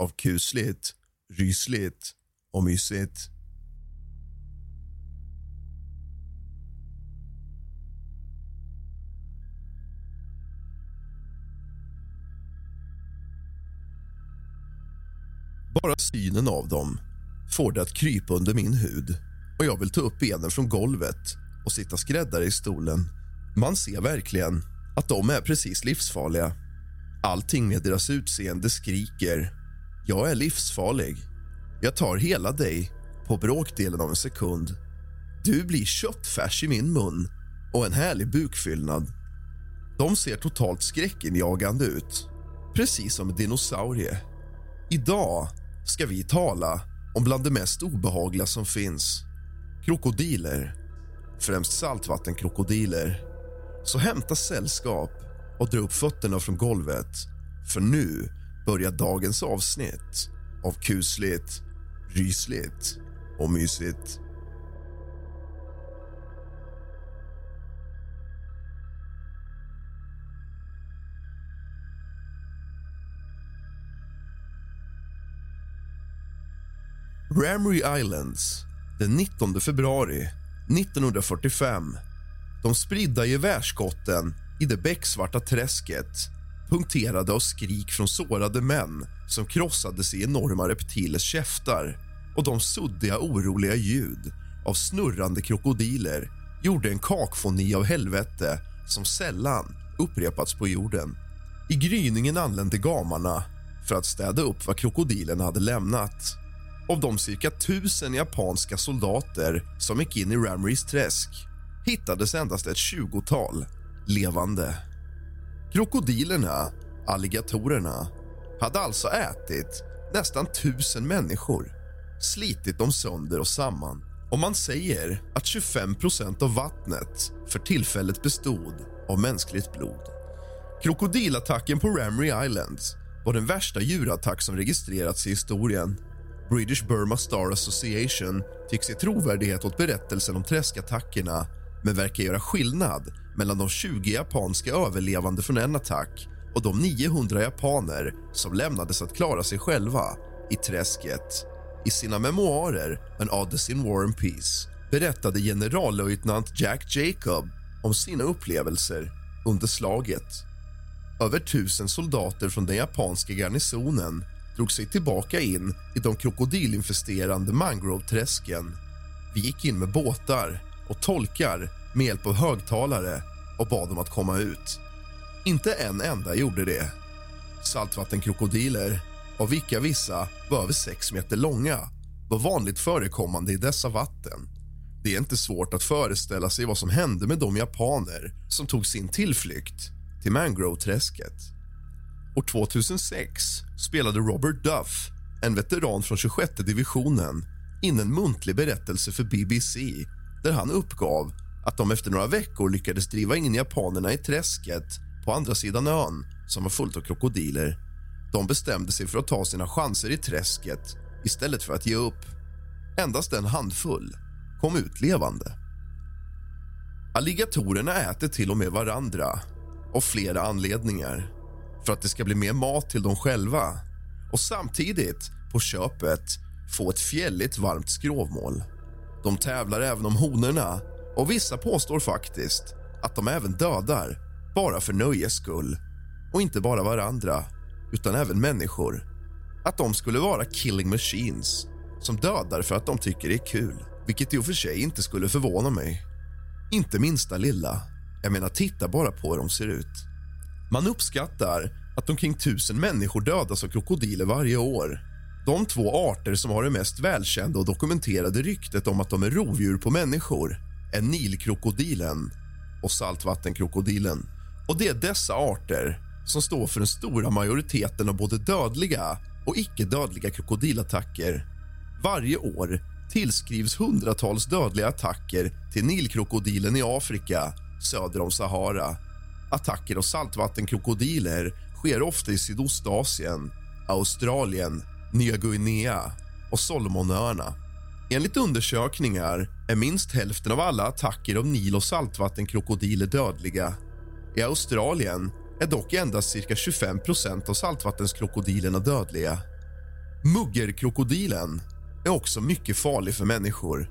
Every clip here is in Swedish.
av kusligt, rysligt och mysigt. Bara synen av dem får det att krypa under min hud och jag vill ta upp benen från golvet och sitta skräddare i stolen. Man ser verkligen att de är precis livsfarliga. Allting med deras utseende skriker. Jag är livsfarlig. Jag tar hela dig på bråkdelen av en sekund. Du blir köttfärs i min mun och en härlig bukfyllnad. De ser totalt skräckinjagande ut, precis som en dinosaurie. Idag ska vi tala om bland det mest obehagliga som finns. Krokodiler, främst saltvattenkrokodiler. Så hämta sällskap och dra upp fötterna från golvet. För nu börjar dagens avsnitt av kusligt, rysligt och mysigt. Ramry Islands, den 19 februari 1945. De spridda gevärsskotten i det becksvarta träsket punkterade av skrik från sårade män som krossades i enorma reptilers käftar och de suddiga, oroliga ljud av snurrande krokodiler gjorde en kakfoni av helvete som sällan upprepats på jorden. I gryningen anlände gamarna för att städa upp vad krokodilerna hade lämnat. Av de cirka tusen japanska soldater som gick in i Ramrys träsk hittades endast ett tjugotal levande. Krokodilerna, alligatorerna, hade alltså ätit nästan tusen människor slitit dem sönder och samman. Och man säger att 25% av vattnet för tillfället bestod av mänskligt blod. Krokodilattacken på Ramry Island var den värsta djurattack som registrerats i historien. British Burma Star Association tycks ge trovärdighet åt berättelsen om träskattackerna men verkar göra skillnad mellan de 20 japanska överlevande från en attack och de 900 japaner som lämnades att klara sig själva i träsket. I sina memoarer An Odyssey in War and Peace berättade generallöjtnant Jack Jacob om sina upplevelser under slaget. Över tusen soldater från den japanska garnisonen drog sig tillbaka in i de krokodilinfesterande mangroveträsken. Vi gick in med båtar och tolkar med hjälp av högtalare och bad dem att komma ut. Inte en enda gjorde det. Saltvattenkrokodiler, av vilka vissa var över sex meter långa var vanligt förekommande i dessa vatten. Det är inte svårt att föreställa sig vad som hände med de japaner som tog sin tillflykt till mangroveträsket. År 2006 spelade Robert Duff, en veteran från 26 divisionen in en muntlig berättelse för BBC där han uppgav att de efter några veckor lyckades driva in japanerna i träsket på andra sidan ön som var fullt av krokodiler. De bestämde sig för att ta sina chanser i träsket istället för att ge upp. Endast en handfull kom ut levande. Alligatorerna äter till och med varandra av flera anledningar. För att det ska bli mer mat till dem själva och samtidigt, på köpet, få ett fjälligt varmt skrovmål. De tävlar även om honorna och vissa påstår faktiskt att de även dödar bara för nöjes skull. Och inte bara varandra, utan även människor. Att de skulle vara killing machines som dödar för att de tycker det är kul. Vilket i och för sig inte skulle förvåna mig. Inte minsta lilla. Jag menar, titta bara på hur de ser ut. Man uppskattar att omkring tusen människor dödas av krokodiler varje år. De två arter som har det mest välkända och dokumenterade ryktet om att de är rovdjur på människor är nilkrokodilen och saltvattenkrokodilen. Och Det är dessa arter som står för den stora majoriteten av både dödliga och icke dödliga krokodilattacker. Varje år tillskrivs hundratals dödliga attacker till nilkrokodilen i Afrika söder om Sahara. Attacker av saltvattenkrokodiler sker ofta i Sydostasien, Australien, Nya Guinea och Solomonöarna. Enligt undersökningar är minst hälften av alla attacker av nil och saltvattenkrokodiler dödliga. I Australien är dock endast cirka 25 procent av saltvattenkrokodilerna dödliga. Muggerkrokodilen är också mycket farlig för människor.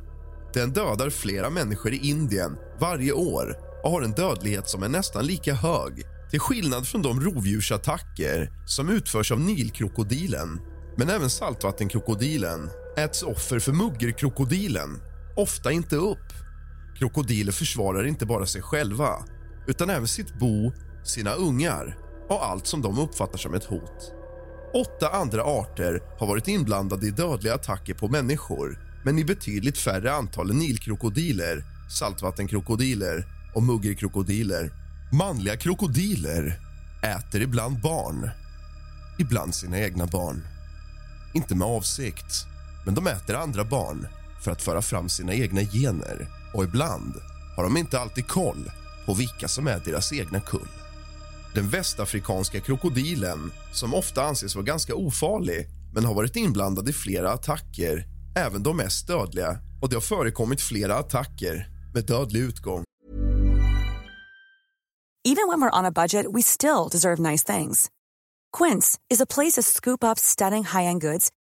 Den dödar flera människor i Indien varje år och har en dödlighet som är nästan lika hög till skillnad från de rovdjursattacker som utförs av nilkrokodilen men även saltvattenkrokodilen äts offer för muggerkrokodilen ofta inte upp. Krokodiler försvarar inte bara sig själva utan även sitt bo, sina ungar och allt som de uppfattar som ett hot. Åtta andra arter har varit inblandade i dödliga attacker på människor men i betydligt färre antal än nilkrokodiler, saltvattenkrokodiler och muggerkrokodiler. Manliga krokodiler äter ibland barn, ibland sina egna barn. Inte med avsikt, men de äter andra barn för att föra fram sina egna gener och ibland har de inte alltid koll på vilka som är deras egna kull. Den västafrikanska krokodilen, som ofta anses vara ganska ofarlig men har varit inblandad i flera attacker, även de mest dödliga och det har förekommit flera attacker med dödlig utgång. Even when we're on a budget we still deserve nice things. Quince is a place to scoop up stunning high-end goods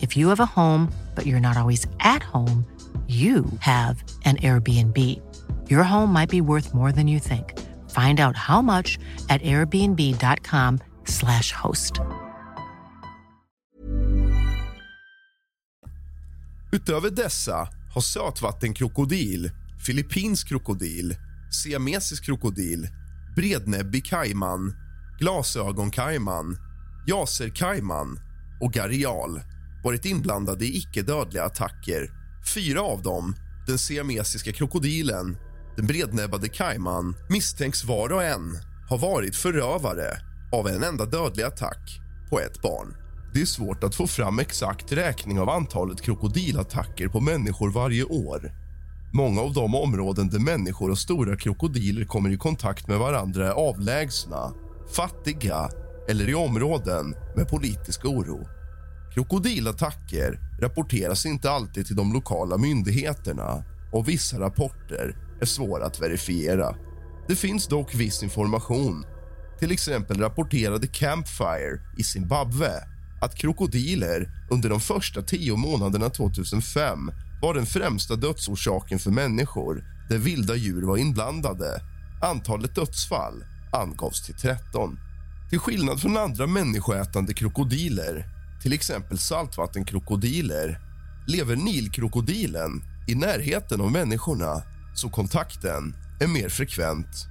If you have a home, but you're not always at home, you have an Airbnb. Your home might be worth more than you think. Find out how much at airbnb.com slash host. Utöver dessa har sötvattenkrokodil, filippinsk krokodil, siamesisk krokodil, brednäbbig kajman, glasögonkajman, jaserkajman och garial varit inblandade i icke-dödliga attacker. Fyra av dem, den siamesiska krokodilen, den brednäbbade kajman misstänks var och en ha varit förövare av en enda dödlig attack på ett barn. Det är svårt att få fram exakt räkning av antalet krokodilattacker på människor varje år. Många av de områden där människor och stora krokodiler kommer i kontakt med varandra är avlägsna, fattiga eller i områden med politisk oro. Krokodilattacker rapporteras inte alltid till de lokala myndigheterna och vissa rapporter är svåra att verifiera. Det finns dock viss information. Till exempel rapporterade Campfire i Zimbabwe att krokodiler under de första tio månaderna 2005 var den främsta dödsorsaken för människor där vilda djur var inblandade. Antalet dödsfall angavs till 13. Till skillnad från andra människoätande krokodiler till exempel saltvattenkrokodiler lever nilkrokodilen i närheten av människorna så kontakten är mer frekvent.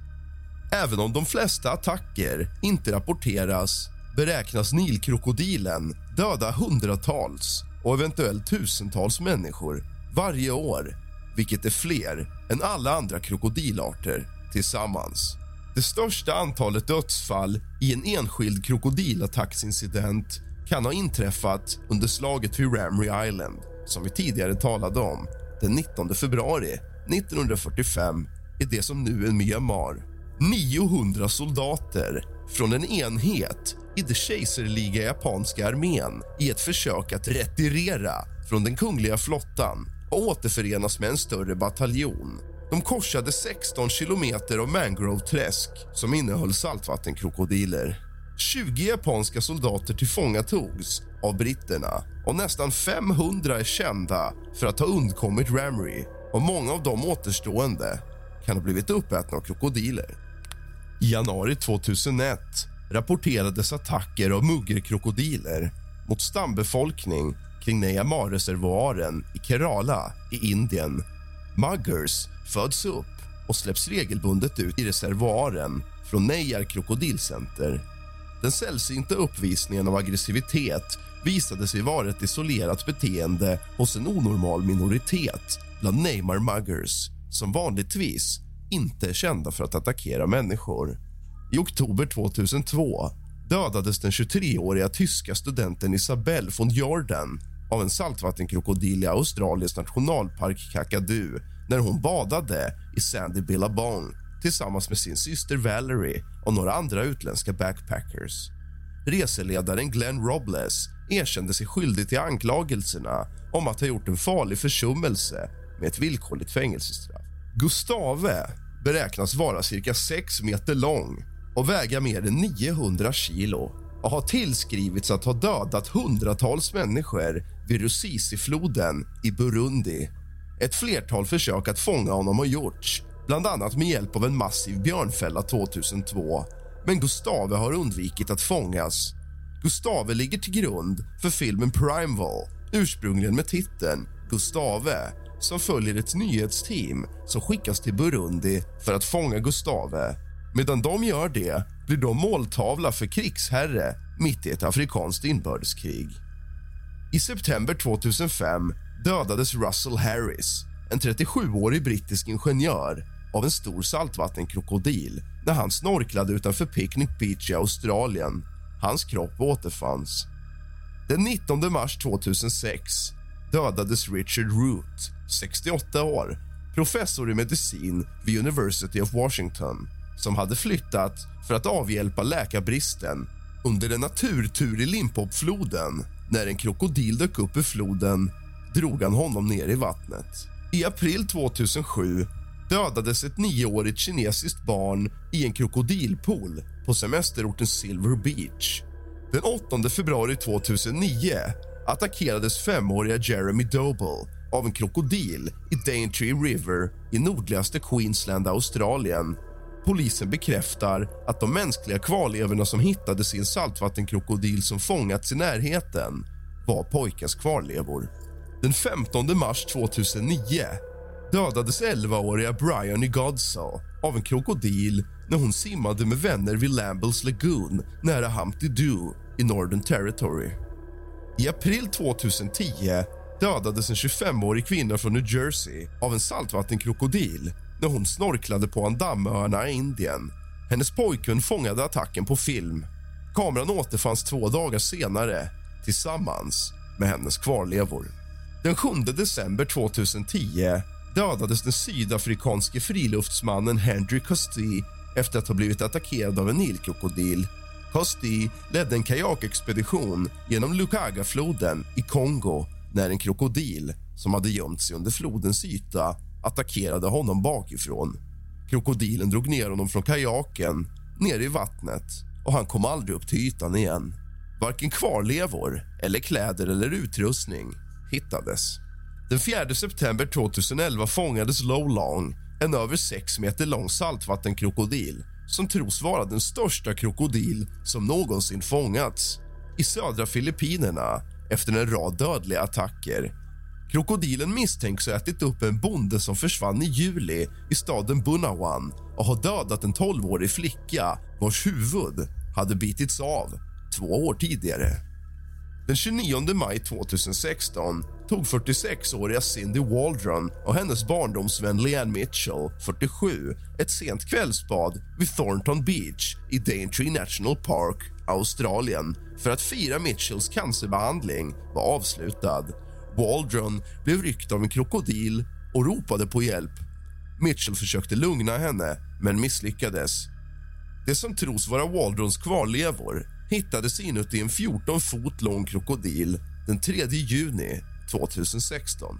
Även om de flesta attacker inte rapporteras beräknas nilkrokodilen döda hundratals och eventuellt tusentals människor varje år vilket är fler än alla andra krokodilarter tillsammans. Det största antalet dödsfall i en enskild krokodilattacksincident kan ha inträffat under slaget vid Ramry Island som vi tidigare talade om den 19 februari 1945 i det som nu är Myanmar. 900 soldater från en enhet i det kejserliga japanska armén i ett försök att retirera från den kungliga flottan och återförenas med en större bataljon. De korsade 16 kilometer av mangroveträsk som innehöll saltvattenkrokodiler. 20 japanska soldater tillfångatogs av britterna och nästan 500 är kända för att ha undkommit Ramry och många av de återstående kan ha blivit uppätna av krokodiler. I januari 2001 rapporterades attacker av muggerkrokodiler mot stambefolkning kring Neyamar-reservoaren i Kerala i Indien. Muggers föds upp och släpps regelbundet ut i reservoaren från Neyar krokodilcenter den sällsynta uppvisningen av aggressivitet visade sig vara ett isolerat beteende hos en onormal minoritet bland Neymar muggers som vanligtvis inte är kända för att attackera människor. I oktober 2002 dödades den 23-åriga tyska studenten Isabelle von Jordan av en saltvattenkrokodil i Australiens nationalpark Kakadu när hon badade i Sandy Billabong tillsammans med sin syster Valerie och några andra utländska backpackers. Reseledaren Glenn Robles erkände sig skyldig till anklagelserna om att ha gjort en farlig försummelse med ett villkorligt fängelsestraff. Gustave beräknas vara cirka 6 meter lång och väga mer än 900 kilo och har tillskrivits att ha dödat hundratals människor vid Rusisi-floden i Burundi. Ett flertal försök att fånga honom har gjorts bland annat med hjälp av en massiv björnfälla 2002. Men Gustave har undvikit att fångas. Gustave ligger till grund för filmen Primeval ursprungligen med titeln Gustave som följer ett nyhetsteam som skickas till Burundi för att fånga Gustave. Medan de gör det blir de måltavla för krigsherre mitt i ett afrikanskt inbördeskrig. I september 2005 dödades Russell Harris en 37-årig brittisk ingenjör av en stor saltvattenkrokodil när han snorklade utanför Picnic Beach i Australien. Hans kropp återfanns. Den 19 mars 2006 dödades Richard Root, 68 år professor i medicin vid University of Washington som hade flyttat för att avhjälpa läkarbristen under en naturtur i Limpopfloden. När en krokodil dök upp ur floden drog han honom ner i vattnet. I april 2007 dödades ett nioårigt kinesiskt barn i en krokodilpool på semesterorten Silver Beach. Den 8 februari 2009 attackerades femåriga Jeremy Doble av en krokodil i Daintree River i nordligaste Queensland, Australien. Polisen bekräftar att de mänskliga kvarlevorna som hittades i en saltvattenkrokodil som fångats i närheten var pojkens kvarlevor. Den 15 mars 2009 dödades 11-åriga Bryony Godsaw av en krokodil när hon simmade med vänner vid Lambles Lagoon nära Humpty Doo i Northern Territory. I april 2010 dödades en 25-årig kvinna från New Jersey av en saltvattenkrokodil när hon snorklade på Andamöarna i Indien. Hennes pojkvän fångade attacken på film. Kameran återfanns två dagar senare tillsammans med hennes kvarlevor. Den 7 december 2010 dödades den sydafrikanske friluftsmannen Henry Costi efter att ha blivit attackerad av en nilkrokodil. Costi ledde en kajakexpedition genom Lukagafloden i Kongo när en krokodil som hade gömt sig under flodens yta attackerade honom bakifrån. Krokodilen drog ner honom från kajaken ner i vattnet och han kom aldrig upp till ytan igen. Varken kvarlevor, eller kläder eller utrustning hittades. Den 4 september 2011 fångades Low Long, en över 6 meter lång saltvattenkrokodil som tros vara den största krokodil som någonsin fångats i södra Filippinerna efter en rad dödliga attacker. Krokodilen misstänks ha ätit upp en bonde som försvann i juli i staden Bunawan och har dödat en 12-årig flicka vars huvud hade bitits av två år tidigare. Den 29 maj 2016 tog 46-åriga Cindy Waldron och hennes barndomsvän Leanne Mitchell, 47 ett sent kvällsbad vid Thornton Beach i Daintree National Park, Australien för att fira Mitchells cancerbehandling var avslutad. Waldron blev ryckt av en krokodil och ropade på hjälp. Mitchell försökte lugna henne, men misslyckades. Det som tros vara Waldrons kvarlevor hittades inuti en 14 fot lång krokodil den 3 juni 2016.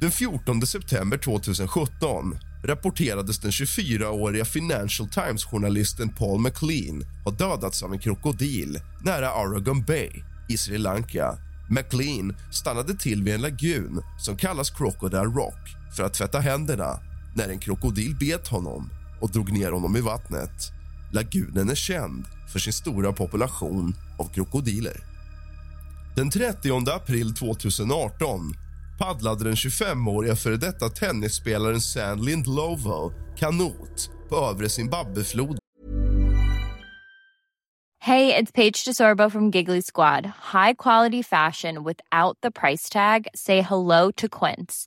Den 14 september 2017 rapporterades den 24-åriga Financial Times-journalisten Paul McLean ha dödats av en krokodil nära Aragon Bay i Sri Lanka. McLean stannade till vid en lagun som kallas Crocodile Rock för att tvätta händerna när en krokodil bet honom och drog ner honom i vattnet. Lagunen är känd för sin stora population av krokodiler. Den 30 april 2018 paddlade den 25-åriga före detta tennisspelaren Sandlind Lovo kanot på övre Zimbabwefloden. det är Paige DeSorbo från Giggly Squad. High quality fashion without the price tag. Say hello to Quince.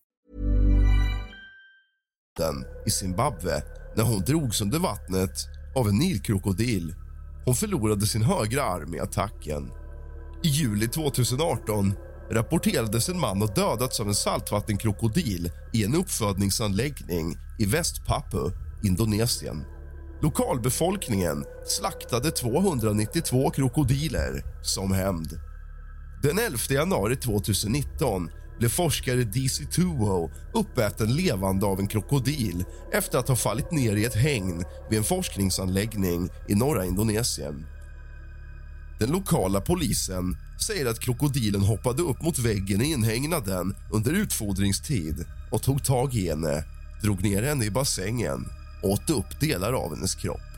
I Zimbabwe när hon drogs under vattnet av en nilkrokodil. Hon förlorade sin högra arm i attacken. I juli 2018 rapporterades en man ha dödats av en saltvattenkrokodil i en uppfödningsanläggning i Västpapu, Indonesien. Lokalbefolkningen slaktade 292 krokodiler som hämnd. Den 11 januari 2019 blev forskare DC Tuo uppäten levande av en krokodil efter att ha fallit ner i ett hägn vid en forskningsanläggning i norra Indonesien. Den lokala polisen säger att krokodilen hoppade upp mot väggen i inhägnaden under utfodringstid och tog tag i henne, drog ner henne i bassängen och åt upp delar av hennes kropp.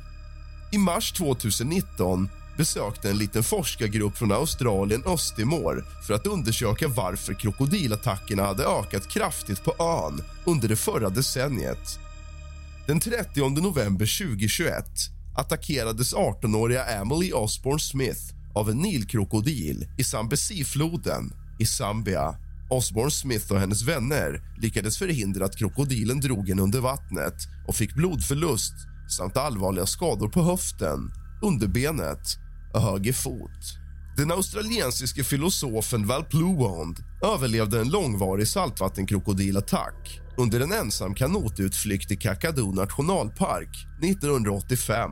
I mars 2019 besökte en liten forskargrupp från Australien Östtimor för att undersöka varför krokodilattackerna hade ökat kraftigt på ön under det förra decenniet. Den 30 november 2021 attackerades 18-åriga Emily Osborne Smith av en nilkrokodil i Zambezifloden i Zambia. Osborne Smith och hennes vänner lyckades förhindra att krokodilen drog henne under vattnet och fick blodförlust samt allvarliga skador på höften, underbenet och höger fot. Den australiensiske filosofen Val Pluond överlevde en långvarig saltvattenkrokodilattack under en ensam kanotutflykt i Kakadu nationalpark 1985.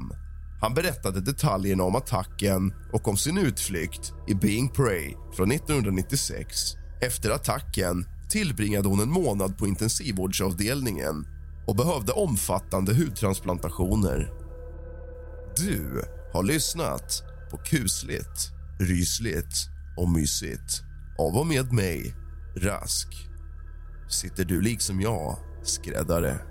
Han berättade detaljerna om attacken och om sin utflykt i Being Prey från 1996. Efter attacken tillbringade hon en månad på intensivvårdsavdelningen och behövde omfattande hudtransplantationer. Du har lyssnat på kusligt, rysligt och mysigt av och med mig, Rask. Sitter du liksom jag, skräddare?